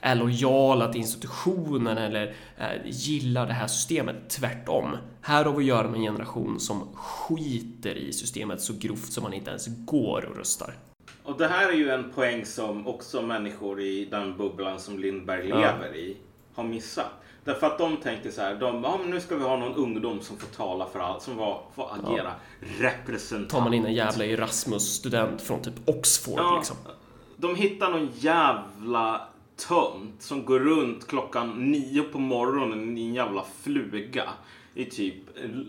är lojala till institutionen eller eh, gillar det här systemet. Tvärtom. Här har vi att göra med en generation som skiter i systemet så grovt som man inte ens går och röstar. Och det här är ju en poäng som också människor i den bubblan som Lindberg lever i har missat. Därför att de tänker så här, de, ja, men nu ska vi ha någon ungdom som får tala för allt, som var, får agera representant. Tar man in en jävla Erasmus-student från typ Oxford Ja, liksom. De hittar någon jävla tönt som går runt klockan nio på morgonen i en jävla fluga i typ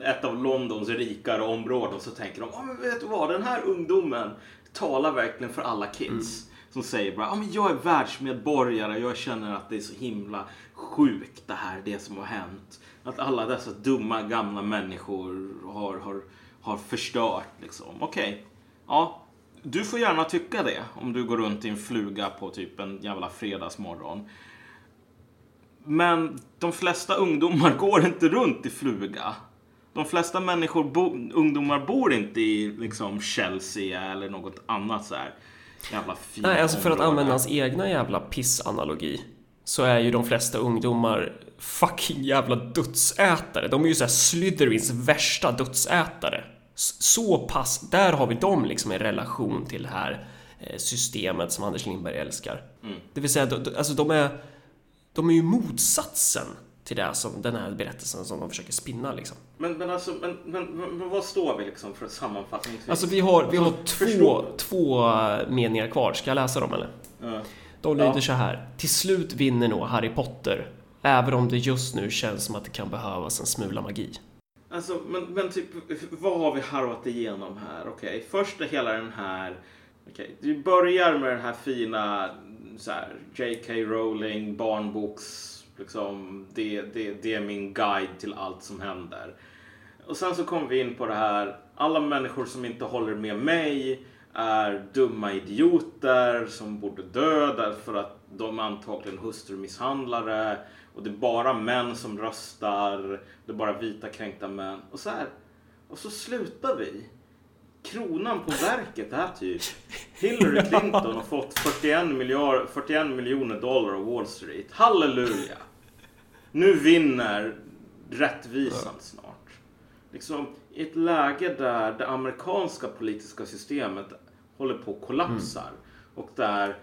ett av Londons rikare områden så tänker de, ja men vet du vad, den här ungdomen talar verkligen för alla kids. Som säger bara, ja men jag är världsmedborgare, jag känner att det är så himla sjukt det här, det som har hänt. Att alla dessa dumma gamla människor har, har, har förstört liksom. Okej, ja, du får gärna tycka det om du går runt i en fluga på typ en jävla fredagsmorgon. Men de flesta ungdomar [LAUGHS] går inte runt i fluga. De flesta människor, bo, ungdomar bor inte i liksom Chelsea eller något annat så här jävla fint Nej, alltså för att använda hans egna jävla pissanalogi så är ju de flesta ungdomar fucking jävla dödsätare. De är ju såhär Slytherins värsta dödsätare. Så pass, där har vi dem liksom i relation till det här eh, systemet som Anders Lindberg älskar. Mm. Det vill säga, alltså de är, de är ju motsatsen till det som den här berättelsen som de försöker spinna liksom. Men, men alltså, men, men, men, vad står vi liksom för sammanfattningsvis? Alltså vi har, vi har Alltså, två, två meningar kvar, ska jag läsa dem eller? Ja. De lyder Ja. så här. Till slut vinner nog Harry Potter. Även om det just nu känns som att det kan behövas en smula magi. Alltså, men, men typ, vad har vi harvat igenom här? Okej, först är hela den här... Okej, vi börjar med den här fina så här, J.K. Rowling, barnboks... Liksom, det, det, det är min guide till allt som händer. Och sen så kom vi in på det här, alla människor som inte håller med mig är dumma idioter som borde dö därför att de är antagligen hustrumisshandlare och det är bara män som röstar, det är bara vita kränkta män. Och så här, och så slutar vi. Kronan på verket är typ Hillary [LAUGHS] Clinton har fått 41, miljard, 41 miljoner dollar av Wall Street. Halleluja! Nu vinner rättvisan snart. Liksom, I ett läge där det amerikanska politiska systemet håller på att kollapsar och där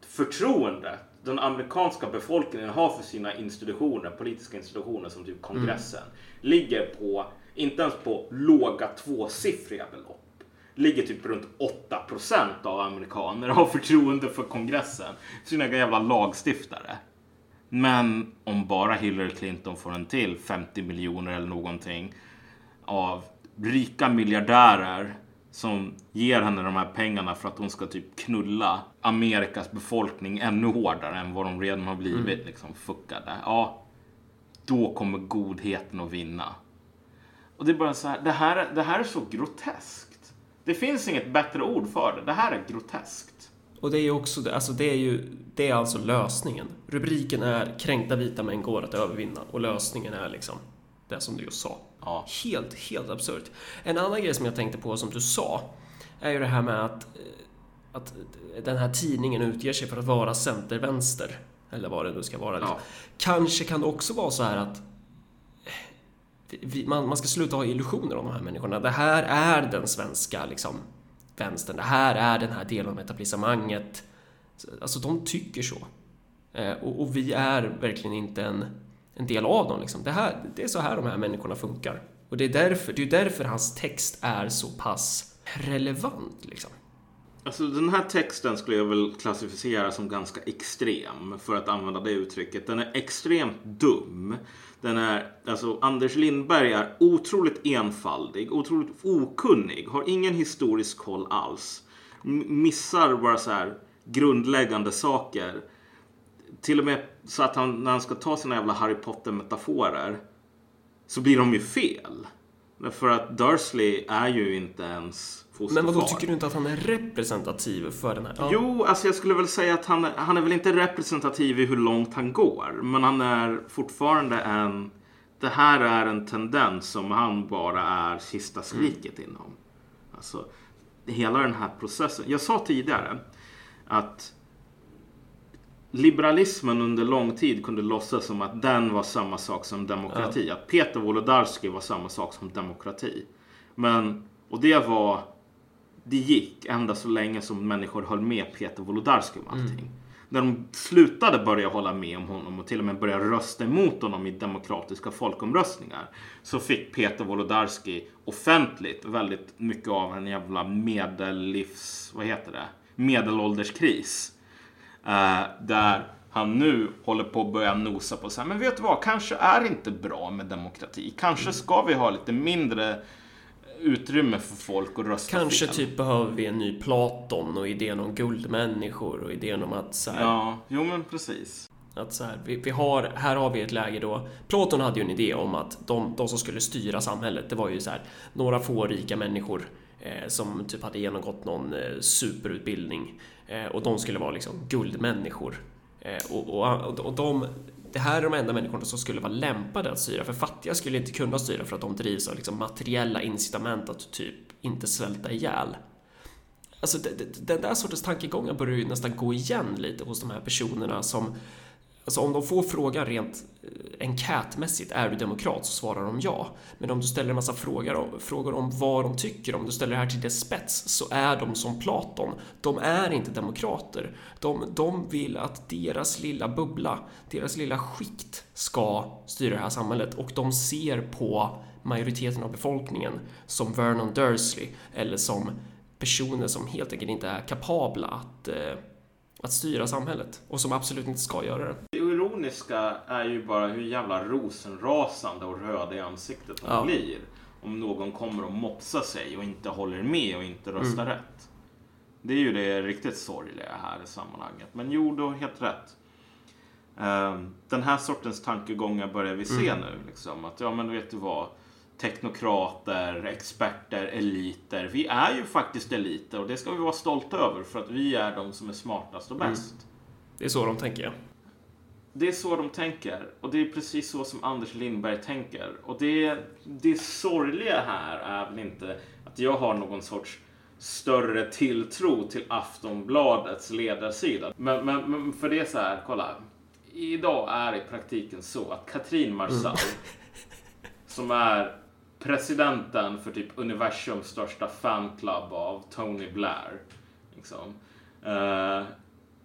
förtroendet den amerikanska befolkningen har för sina institutioner, politiska institutioner som typ kongressen, ligger på, inte ens på låga tvåsiffriga belopp. Ligger typ runt 8% av amerikaner har förtroende för kongressen, sina jävla lagstiftare. Men om bara Hillary Clinton får en till 50 miljoner eller någonting av rika miljardärer som ger henne de här pengarna för att hon ska typ knulla Amerikas befolkning ännu hårdare än vad de redan har blivit liksom fuckade. Ja, då kommer godheten att vinna. Och det är bara så här, det här, det här är så groteskt. Det finns inget bättre ord för det. Det här är groteskt. Och det är ju också alltså det är ju, det är alltså lösningen. Rubriken är kränkta vita män går att övervinna och lösningen är liksom det som du just sa. Ja. Helt, helt absurt. En annan grej som jag tänkte på som du sa är ju det här med att, eh, att den här tidningen utger sig för att vara center-vänster. Eller vad det nu ska vara. Liksom. Ja. Kanske kan det också vara så här att eh, vi, man, man ska sluta ha illusioner om de här människorna. Det här är den svenska liksom, vänstern. Det här är den här delen av etablissemanget. Alltså, de tycker så. Eh, och, och vi är verkligen inte en, en del av dem. Liksom. Det, här, det är så här de här människorna funkar. Och det är därför, det är därför hans text är så pass relevant. Liksom. Alltså den här texten skulle jag väl klassificera som ganska extrem, för att använda det uttrycket. Den är extremt dum. Den är, alltså Anders Lindberg är otroligt enfaldig, otroligt okunnig, har ingen historisk koll alls. M- missar bara så här grundläggande saker. Till och med så att han, när han ska ta sina jävla Harry Potter-metaforer, så blir de ju fel. För att Dursley är ju inte ens fosterfar. Men vad då tycker du inte att han är representativ för den här? Ja. Jo, alltså jag skulle väl säga att han, han är väl inte representativ i hur långt han går. Men han är fortfarande en... Det här är en tendens som han bara är sista skriket inom. Alltså, hela den här processen. Jag sa tidigare att liberalismen under lång tid kunde låtsas som att den var samma sak som demokrati. Att Peter Wolodarski var samma sak som demokrati. Men, och det var det gick ända så länge som människor höll med Peter Wolodarski om allting. När de slutade börja hålla med om honom och till och med började rösta emot honom i demokratiska folkomröstningar så fick Peter Wolodarski offentligt väldigt mycket av en jävla medellivs... Vad heter det? Medelålderskris. Eh, där han nu håller på att börja nosa på så här, men vet du vad, kanske är det inte bra med demokrati. Kanske ska vi ha lite mindre utrymme för folk att rösta Kanske fel. typ behöver vi en ny Platon och idén om guldmänniskor och idén om att så här, Ja, jo men precis. att så här, vi, vi har, här har vi ett läge då Platon hade ju en idé om att de, de som skulle styra samhället, det var ju så här några få rika människor eh, som typ hade genomgått någon eh, superutbildning Eh, och de skulle vara liksom guldmänniskor. Eh, och, och, och de, det här är de enda människorna som skulle vara lämpade att styra, för fattiga skulle inte kunna styra för att de drivs av liksom materiella incitament att typ inte svälta ihjäl. Alltså den där sortens tankegångar börjar ju nästan gå igen lite hos de här personerna som Alltså om de får frågan rent eh, enkätmässigt, är du demokrat? Så svarar de ja. Men om du ställer en massa frågor om, frågor om vad de tycker, om du ställer det här till dess spets, så är de som Platon. De är inte demokrater. De, de vill att deras lilla bubbla, deras lilla skikt ska styra det här samhället och de ser på majoriteten av befolkningen som Vernon Dursley eller som personer som helt enkelt inte är kapabla att eh, att styra samhället och som absolut inte ska göra det. Ironiska är ju bara hur jävla rosenrasande och röda i ansiktet de Ja. blir. Om någon kommer och mopsar sig och inte håller med och inte röstar Mm. rätt. Det är ju det riktigt sorgliga här i sammanhanget. Men jo, du har helt rätt. Ehm, Den här sortens tankegångar börjar vi se Mm. nu. Liksom. Att ja, men vet du vad? Teknokrater, experter, eliter. Vi är ju faktiskt eliter och det ska vi vara stolta över för att vi är de som är smartast och Mm. bäst. Det är så de tänker jag. Det är så de tänker och det är precis så som Anders Lindberg tänker. Och det, det sorgliga här är väl inte att jag har någon sorts större tilltro till Aftonbladets ledarsida. Men, men, men för det är så här, kolla. Idag är i praktiken så att Katrin Marsall, [LAUGHS] som är presidenten för typ universums största fanclub av Tony Blair, liksom, eh,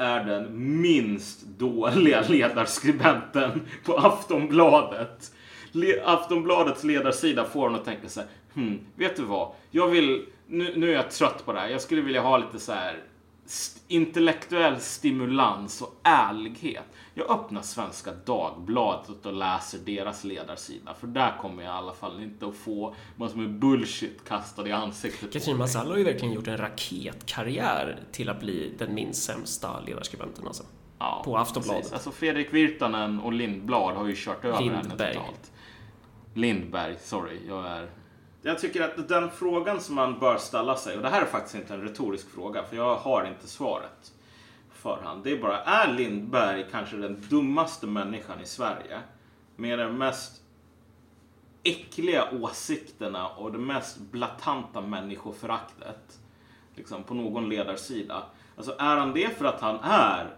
är den minst dåliga ledarskribenten på Aftonbladet. Le- Aftonbladets ledarsida får honom att tänka så här, hmm, vet du vad? Jag vill, nu, nu är jag trött på det här. Jag skulle vilja ha lite så här st- intellektuell stimulans och ärlighet. Jag öppnar Svenska Dagbladet och läser deras ledarsida. För där kommer jag i alla fall inte att få massor med bullshit kastad i ansiktet Katrin mig. Marsall har ju verkligen gjort en raketkarriär till att bli den minst sämsta ledarskribenten alltså. Ja, på Aftonbladet. precis. Alltså Fredrik Virtanen och Lindblad har ju kört över henne totalt. Lindberg, sorry. Jag är jag tycker att den frågan som man bör ställa sig, och det här är faktiskt inte en retorisk fråga, för jag har inte svaret förhand. Det är bara, är Lindberg kanske den dummaste människan i Sverige? Med de mest äckliga åsikterna och det mest blatanta människoföraktet liksom, på någon ledarsida. Alltså är han det för att han är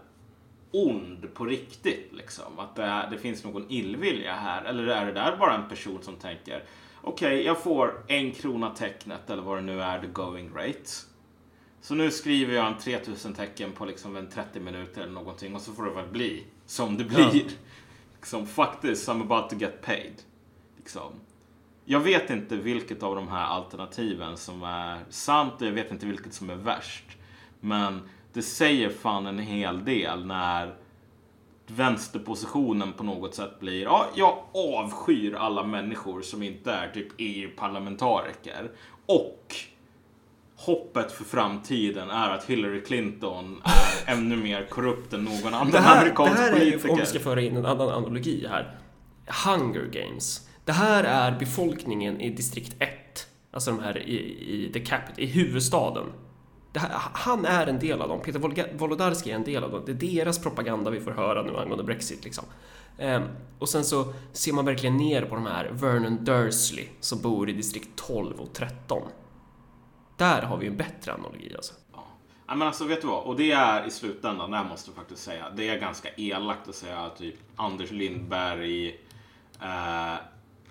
ond på riktigt? Liksom? Att det, är, det finns någon illvilja här? Eller är det där bara en person som tänker okej, okay, jag får en krona tecknet eller vad det nu är, the going rate. Så nu skriver jag en 3000 tecken på liksom en 30 minuter eller någonting och så får det väl bli som det blir. Ja. Liksom, faktiskt, I'm about to get paid. Liksom. Jag vet inte vilket av de här alternativen som är sant och jag vet inte vilket som är värst. Men det säger fan en hel del när vänsterpositionen på något sätt blir, ja, jag avskyr alla människor som inte är typ EU-parlamentariker. Och hoppet för framtiden är att Hillary Clinton är ännu mer korrupt än någon annan det här, amerikansk det här politiker. Är, om vi ska föra in en annan analogi här. Hunger Games. Det här är befolkningen i distrikt 1. Alltså de här i, i the capital, i huvudstaden. Här, han är en del av dem. Peter Wolodarski är en del av dem. Det är deras propaganda vi får höra nu angående Brexit. Liksom. Um, och sen så ser man verkligen ner på de här Vernon Dursley som bor i distrikt 12 och 13. Där har vi en bättre analogi alltså. Ja, men alltså vet du vad? Och det är i slutändan, det här måste jag faktiskt säga, det är ganska elakt att säga att typ Anders Lindberg eh,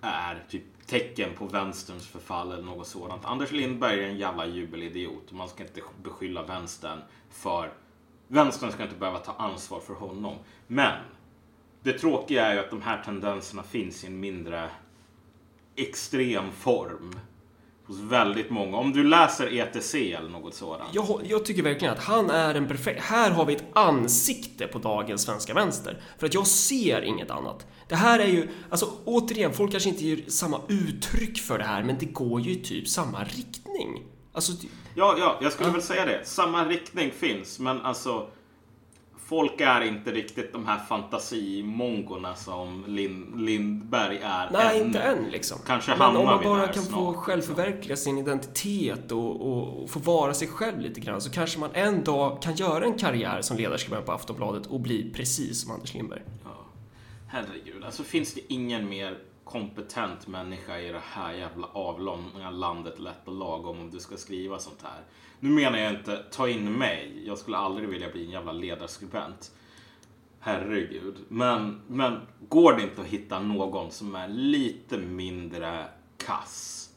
är typ tecken på vänsterns förfall eller något sådant. Anders Lindberg är en jävla jubelidiot och man ska inte beskylla vänstern för... Vänstern ska inte behöva ta ansvar för honom. Men det tråkiga är ju att de här tendenserna finns i en mindre extrem form hos väldigt många. Om du läser ETC eller något sådant. Jag, jag tycker verkligen att han är en perfekt... Här har vi ett ansikte på dagens svenska vänster. För att jag ser inget annat. Det här är ju, alltså återigen, folk kanske inte ger samma uttryck för det här, men det går ju i typ samma riktning. Alltså... Ja, ja, jag skulle ja. väl säga det. Samma riktning finns, men alltså folk är inte riktigt de här fantasimongorna som Lind, Lindberg är Nej, än. inte än liksom. Kanske Men om man bara kan få självförverkliga sin identitet och, och, och, få vara sig själv lite grann så kanske man en dag kan göra en karriär som ledarskribent på Aftonbladet och bli precis som Anders Lindberg. Ja. Herregud, alltså finns det ingen mer kompetent människa i det här jävla avlånga landet lätt och lagom om du ska skriva sånt här. Nu menar jag inte ta in mig. Jag skulle aldrig vilja bli en jävla ledarskribent. Herregud. Men, men går det inte att hitta någon som är lite mindre kass?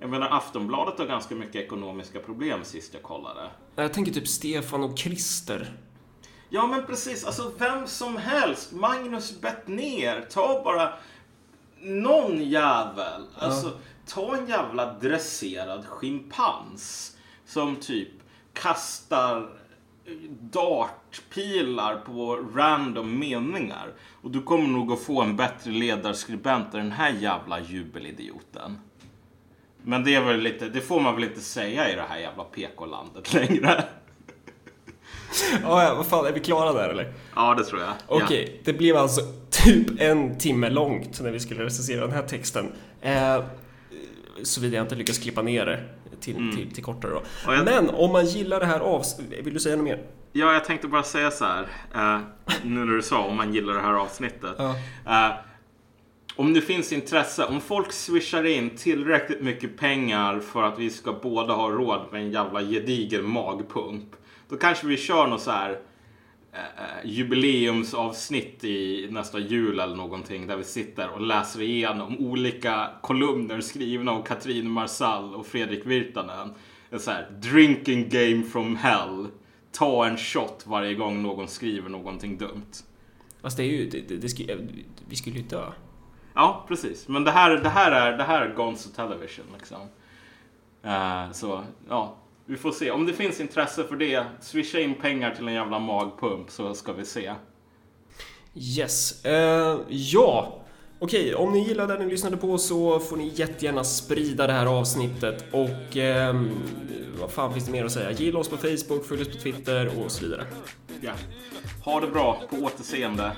Jag menar Aftonbladet har ganska mycket ekonomiska problem sist jag kollade. Jag tänker typ Stefan och Christer. Ja men precis, alltså vem som helst. Magnus Bettner. Ta bara någon jävel. Alltså, ta en jävla dresserad schimpans som typ kastar dartpilar på random meningar. Och du kommer nog att få en bättre ledarskribent än den här jävla jubelidioten. Men det är väl lite, det får man väl inte säga i det här jävla PK-landet längre. [LAUGHS] ja, vad fan, är vi klara där eller? Ja, det tror jag. Okej, okay, ja. det blev alltså typ en timme långt när vi skulle recensera den här texten. Eh, Såvida jag inte lyckas klippa ner det till, mm. till, till kortare då. Jag... Men om man gillar det här avsnittet, vill du säga något mer? Ja, jag tänkte bara säga så här. Eh, nu när du sa om man gillar det här avsnittet. Ja. Eh, om det finns intresse, om folk swishar in tillräckligt mycket pengar för att vi ska båda ha råd med en jävla gedigen magpump. Då kanske vi kör något så här eh, jubileumsavsnitt i nästa jul eller någonting där vi sitter och läser igenom olika kolumner skrivna av Katrin Marsall och Fredrik Virtanen. En så här drinking game from hell. Ta en shot varje gång någon skriver någonting dumt. Fast det är ju, det, det, det skulle, vi skulle ju dö. Ja, precis. Men det här, det här är, det här är Gonzo Television liksom. Uh, så, ja. Vi får se. Om det finns intresse för det, swisha in pengar till en jävla magpump så ska vi se. Yes. Uh, ja. Okej, om ni gillar det ni lyssnade på så får ni jättegärna sprida det här avsnittet och eh, vad fan finns det mer att säga? Gilla oss på Facebook, följ oss på Twitter och så vidare. Ja. Ha det bra, på återseende.